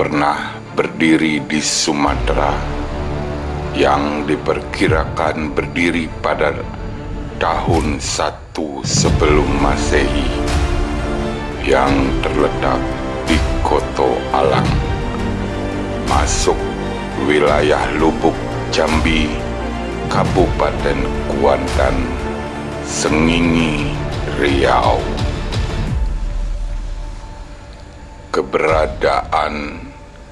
pernah berdiri di Sumatera yang diperkirakan berdiri pada tahun 1 sebelum Masehi yang terletak di Koto Alang masuk wilayah Lubuk Jambi Kabupaten Kuantan, Sengingi, Riau. Keberadaan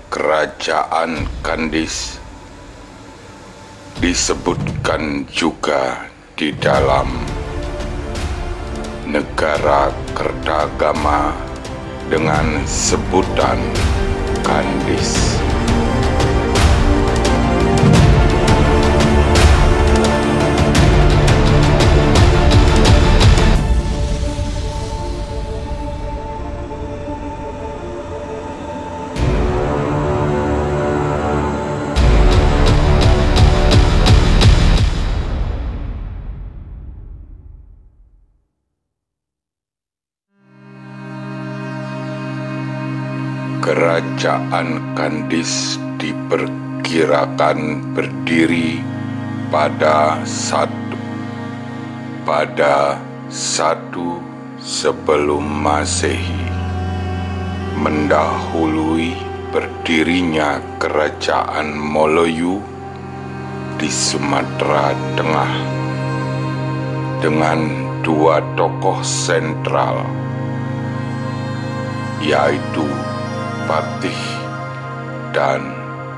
Kerajaan Kandis disebutkan juga di dalam negara Kerdagama dengan sebutan Kandis. Kerajaan Kandis diperkirakan berdiri pada satu pada satu sebelum Masehi mendahului berdirinya Kerajaan Moloyu di Sumatera Tengah dengan dua tokoh sentral yaitu Patih dan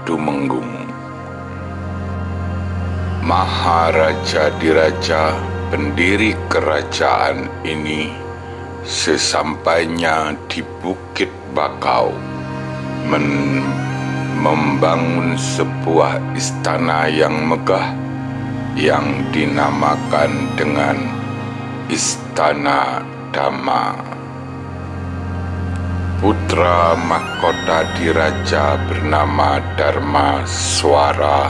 Tumenggung. Maharaja Diraja pendiri kerajaan ini sesampainya di Bukit Bakau membangun sebuah istana yang megah yang dinamakan dengan Istana Dhamma. Putra mahkota diraja bernama Dharma Suara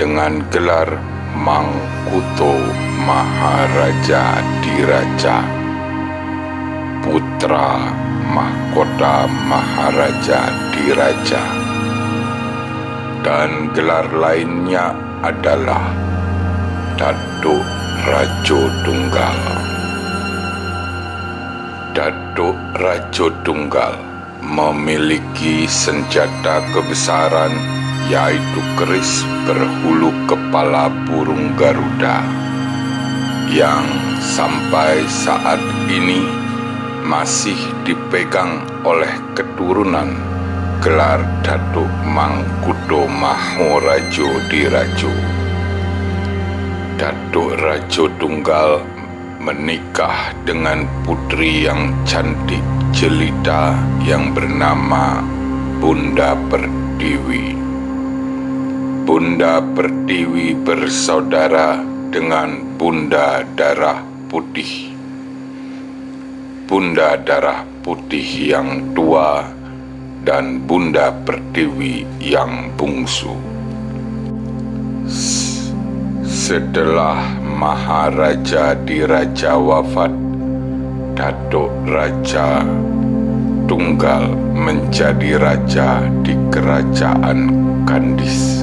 dengan gelar Mangkuto Maharaja Diraja. Putra mahkota Maharaja Diraja. Dan gelar lainnya adalah Datuk Rajo Tunggal. Datuk Rajo Tunggal memiliki senjata kebesaran yaitu keris berhulu kepala burung Garuda yang sampai saat ini masih dipegang oleh keturunan gelar Datuk Mangkudo Mahorajo Dirajo. Datuk Rajo Tunggal menikah dengan putri yang cantik jelita yang bernama Bunda Pertiwi. Bunda Pertiwi bersaudara dengan Bunda Darah Putih. Bunda Darah Putih yang tua dan Bunda Pertiwi yang bungsu. Setelah Maharaja di Raja wafat, Datuk Raja Tunggal menjadi raja di kerajaan Kandis.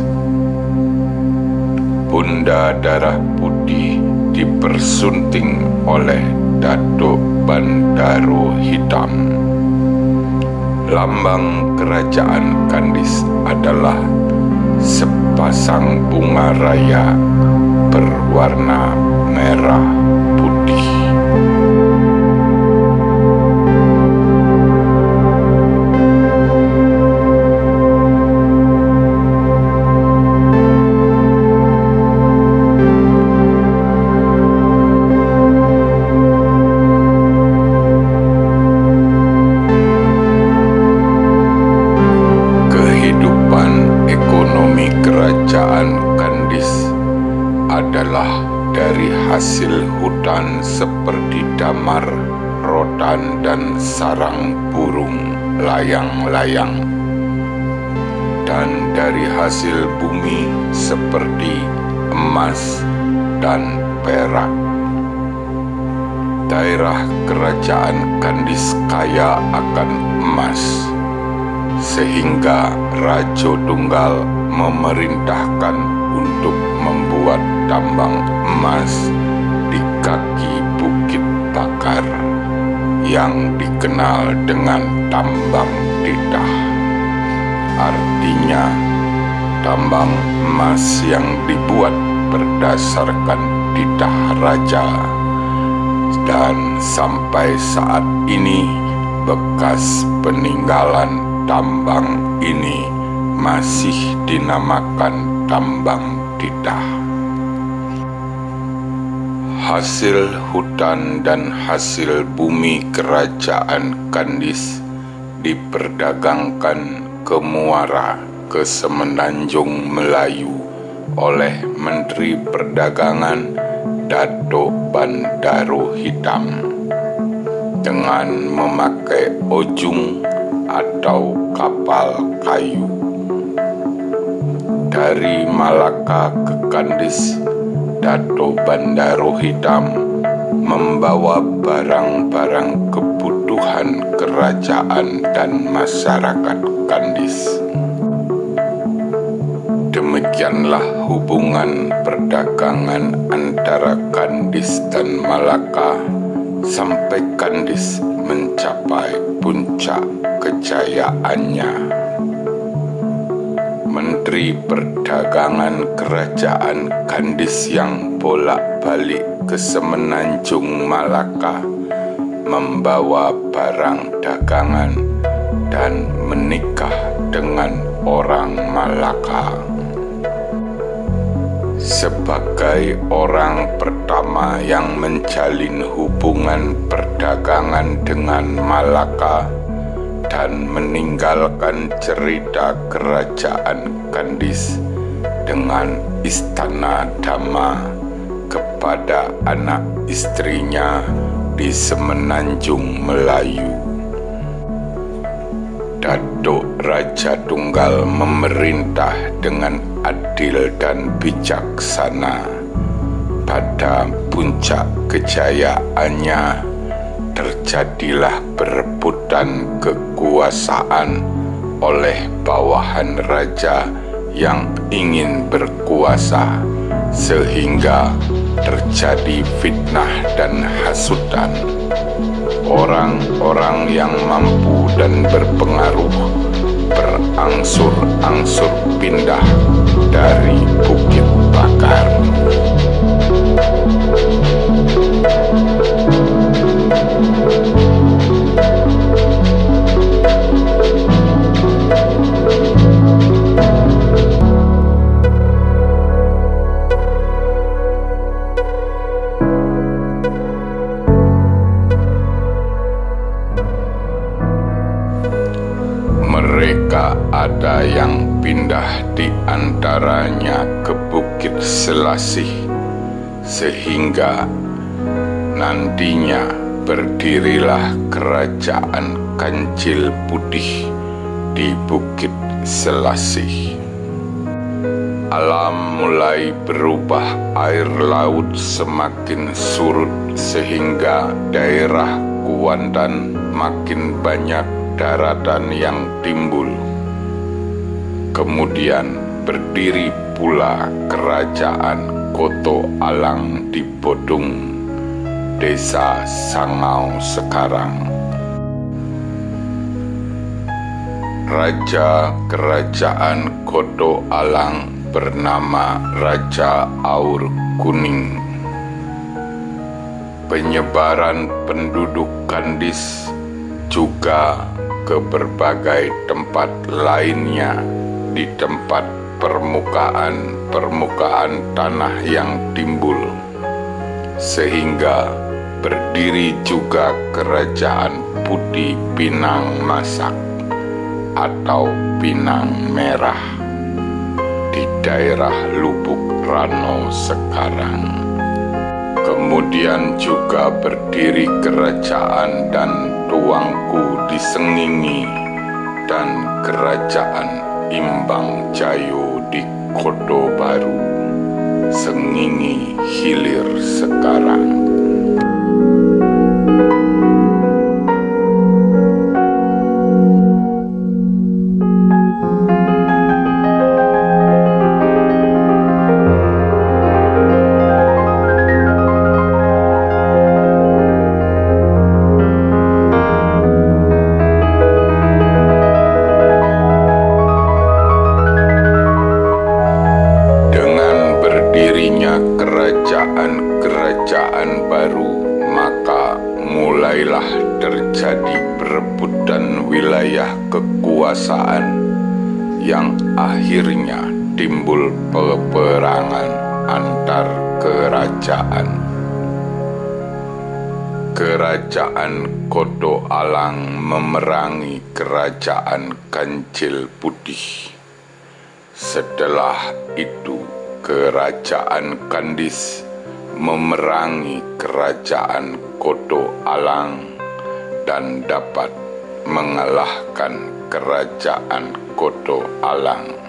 Bunda Darah Putih dipersunting oleh Datuk Bandaro Hitam. Lambang kerajaan Kandis adalah sepasang bunga raya berwarna merah hasil bumi seperti emas dan perak. Daerah kerajaan Kandis kaya akan emas, sehingga Rajo Tunggal memerintahkan untuk membuat tambang emas di kaki Bukit Bakar yang dikenal dengan tambang tidah. Artinya, tambang emas yang dibuat berdasarkan tidah raja dan sampai saat ini bekas peninggalan tambang ini masih dinamakan tambang tidah. Hasil hutan dan hasil bumi kerajaan Kandis diperdagangkan ke Muara ke Semenanjung Melayu oleh Menteri Perdagangan Dato Bandaro Hitam dengan memakai ojung atau kapal kayu. Dari Malaka ke Kandis, Dato Bandaro Hitam membawa barang-barang kebutuhan kerajaan dan masyarakat Kandis. Demikianlah hubungan perdagangan antara Kandis dan Malaka sampai Kandis mencapai puncak kejayaannya. Menteri Perdagangan Kerajaan Kandis yang bolak-balik ke Semenanjung Malaka membawa barang dagangan dan menikah dengan orang Malaka sebagai orang pertama yang menjalin hubungan perdagangan dengan Malaka dan meninggalkan cerita kerajaan Kandis dengan istana Dama kepada anak istrinya di Semenanjung Melayu. Datuk Raja Tunggal memerintah dengan adil dan bijaksana. Pada puncak kejayaannya, terjadilah perebutan kekuasaan oleh bawahan raja yang ingin berkuasa, sehingga terjadi fitnah dan hasutan orang-orang yang mampu dan berpengaruh berangsur-angsur pindah dari Bukit sehingga nantinya berdirilah kerajaan Kancil Putih di Bukit Selasih. Alam mulai berubah, air laut semakin surut sehingga daerah Kuantan makin banyak daratan yang timbul. Kemudian berdiri pula kerajaan Koto Alang di Bodung, desa Sangau sekarang. Raja kerajaan Koto Alang bernama Raja Aur Kuning. Penyebaran penduduk Kandis juga ke berbagai tempat lainnya di tempat permukaan-permukaan tanah yang timbul, sehingga berdiri juga kerajaan putih Pinang Masak atau Pinang Merah di daerah Lubuk Rano sekarang. Kemudian juga berdiri kerajaan dan tuangku disengingi dan kerajaan Imbang Jayo di Kodo Baru sengingi hilir sekarang. Akhirnya timbul peperangan antar kerajaan. Kerajaan Kodo Alang memerangi kerajaan Kancil Putih. Setelah itu, kerajaan Kandis memerangi kerajaan Kodo Alang dan dapat mengalahkan kerajaan Kodo Alang.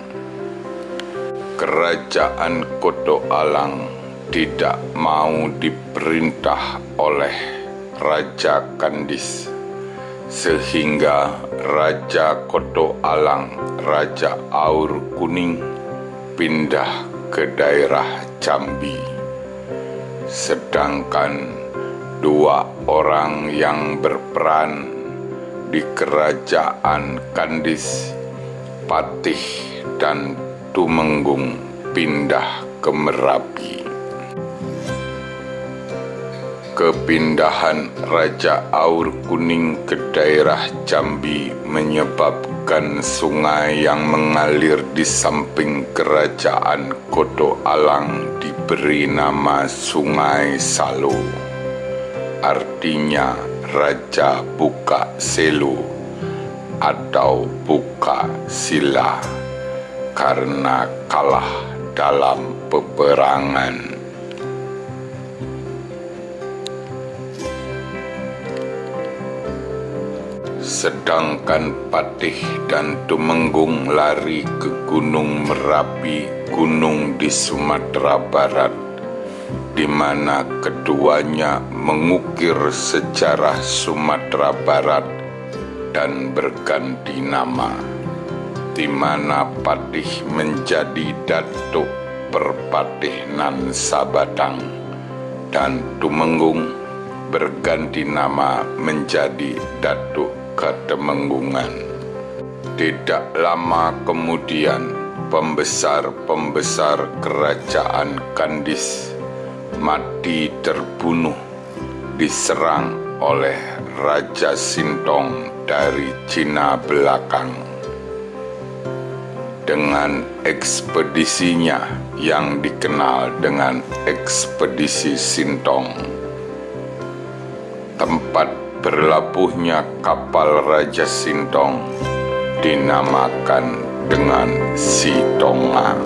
Kerajaan Kodo Alang tidak mau diperintah oleh Raja Kandis sehingga Raja Kodo Alang, Raja Aur Kuning pindah ke daerah Jambi. Sedangkan dua orang yang berperan di kerajaan Kandis, Patih dan Tumenggung pindah ke Merapi. Kepindahan Raja Aur Kuning ke daerah Jambi menyebabkan sungai yang mengalir di samping kerajaan Kodo Alang diberi nama Sungai Salo. Artinya Raja Buka Selo atau Buka Sila karena kalah dalam peperangan. sedangkan Patih dan Tumenggung lari ke Gunung Merapi, gunung di Sumatera Barat, di mana keduanya mengukir sejarah Sumatera Barat dan berganti nama, di mana Patih menjadi Datuk Perpatihnan Sabatang dan Tumenggung berganti nama menjadi Datuk Katemenggungan. Tidak lama kemudian, pembesar-pembesar kerajaan Kandis mati terbunuh diserang oleh Raja Sintong dari Cina belakang. Dengan ekspedisinya yang dikenal dengan ekspedisi Sintong, tempat berlabuhnya kapal Raja Sintong dinamakan dengan Sitonga.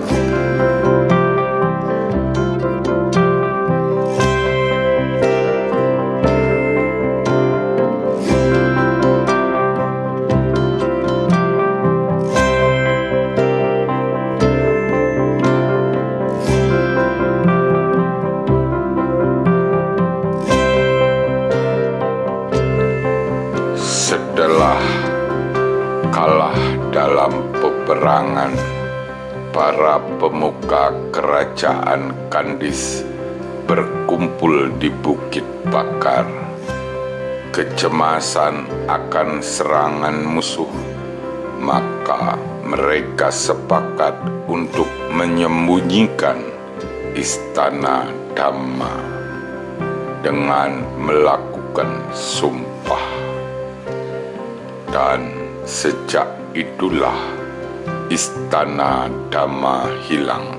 Kecemasan akan serangan musuh, maka mereka sepakat untuk menyembunyikan istana Dhamma dengan melakukan sumpah. Dan sejak itulah istana Dhamma hilang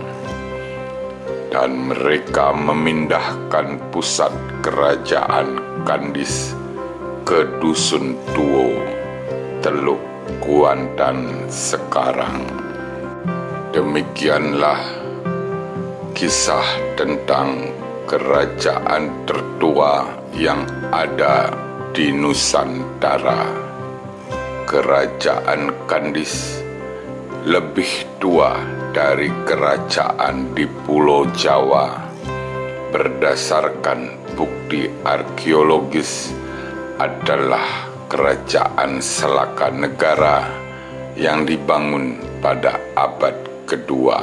dan mereka memindahkan pusat kerajaan Kandis ke Dusun Tuo, Teluk Kuantan sekarang. Demikianlah kisah tentang kerajaan tertua yang ada di Nusantara. Kerajaan Kandis lebih tua dari kerajaan di Pulau Jawa berdasarkan bukti arkeologis adalah kerajaan Selaka Negara yang dibangun pada abad kedua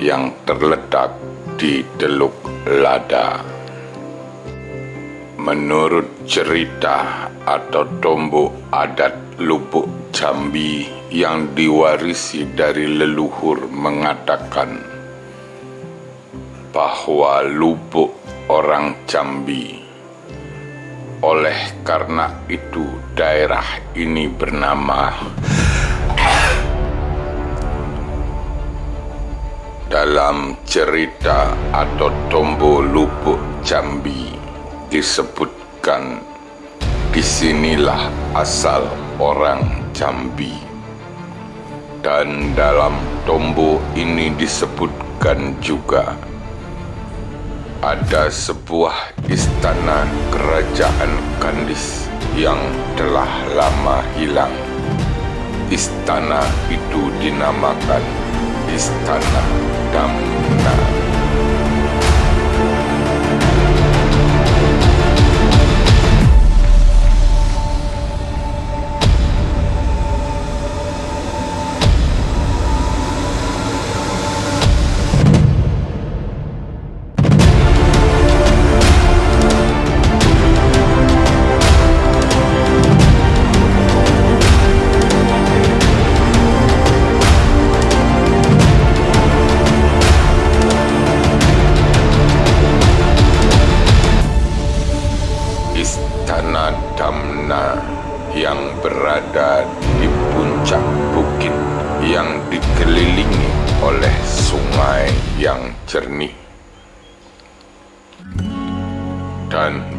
yang terletak di Teluk Lada. Menurut cerita atau tombok adat Lubuk Jambi yang diwarisi dari leluhur mengatakan bahwa lubuk orang Jambi oleh karena itu daerah ini bernama dalam cerita atau tombo lubuk Jambi disebutkan di sinilah asal orang Jambi. Dan dalam tombo ini disebutkan juga ada sebuah istana kerajaan Kandis yang telah lama hilang. Istana itu dinamakan Istana Damna.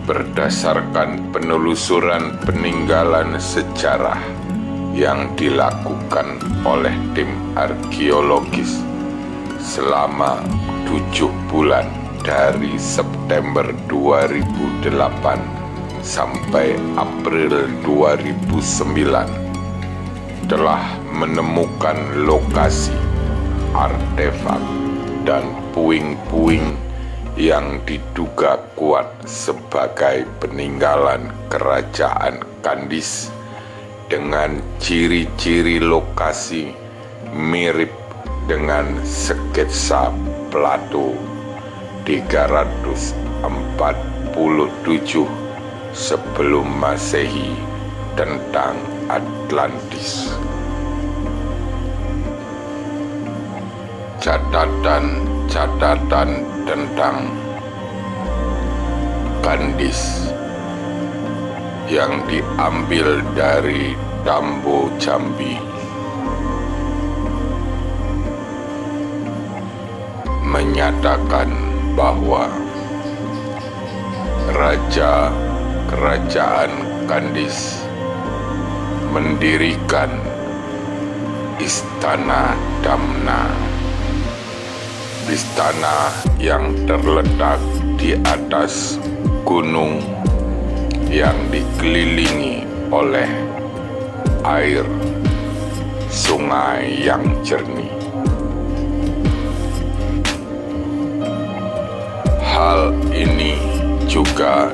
Berdasarkan penelusuran peninggalan sejarah yang dilakukan oleh tim arkeologis selama tujuh bulan dari September 2008 sampai April 2009 telah menemukan lokasi artefak dan puing-puing yang diduga kuat sebagai peninggalan kerajaan Kandis dengan ciri-ciri lokasi mirip dengan sketsa Plato 347 sebelum Masehi tentang Atlantis. Catatan-catatan tentang Kandis yang diambil dari Dambo Jambi. Menyatakan bahwa Raja Kerajaan Kandis mendirikan Istana Damna istana yang terletak di atas gunung yang dikelilingi oleh air sungai yang jernih. Hal ini juga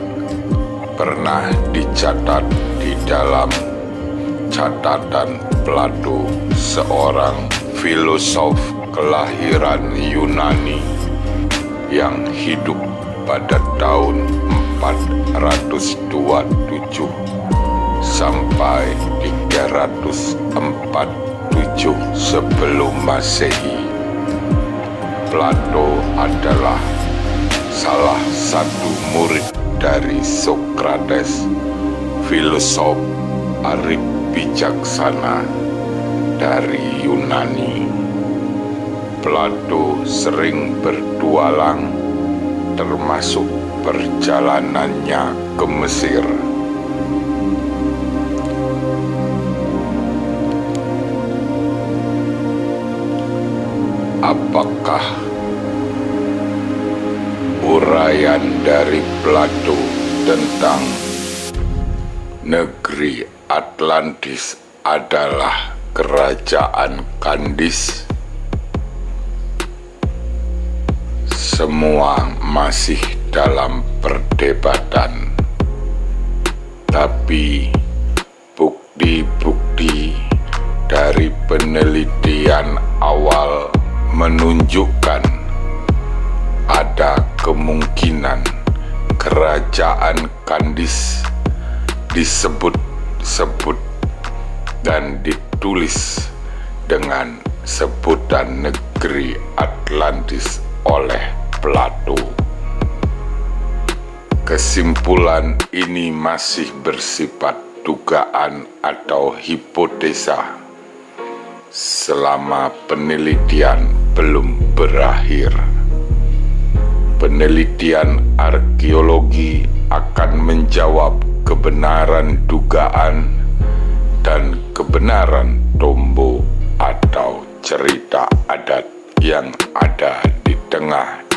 pernah dicatat di dalam catatan Plato, seorang filosof kelahiran Yunani yang hidup pada tahun 427 sampai 347 sebelum Masehi. Plato adalah salah satu murid dari Socrates, filosof arif bijaksana dari Yunani. Plato sering bertualang termasuk perjalanannya ke Mesir. Apakah uraian dari Plato tentang negeri Atlantis adalah kerajaan Kandis semua masih dalam perdebatan. Tapi bukti-bukti dari penelitian awal menunjukkan ada kemungkinan kerajaan Kandis disebut-sebut dan ditulis dengan sebutan negeri Atlantis oleh Plato. Kesimpulan ini masih bersifat dugaan atau hipotesa selama penelitian belum berakhir. Penelitian arkeologi akan menjawab kebenaran dugaan dan kebenaran tombo atau cerita adat yang ada di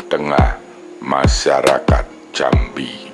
tengah-tengah masyarakat Jambi.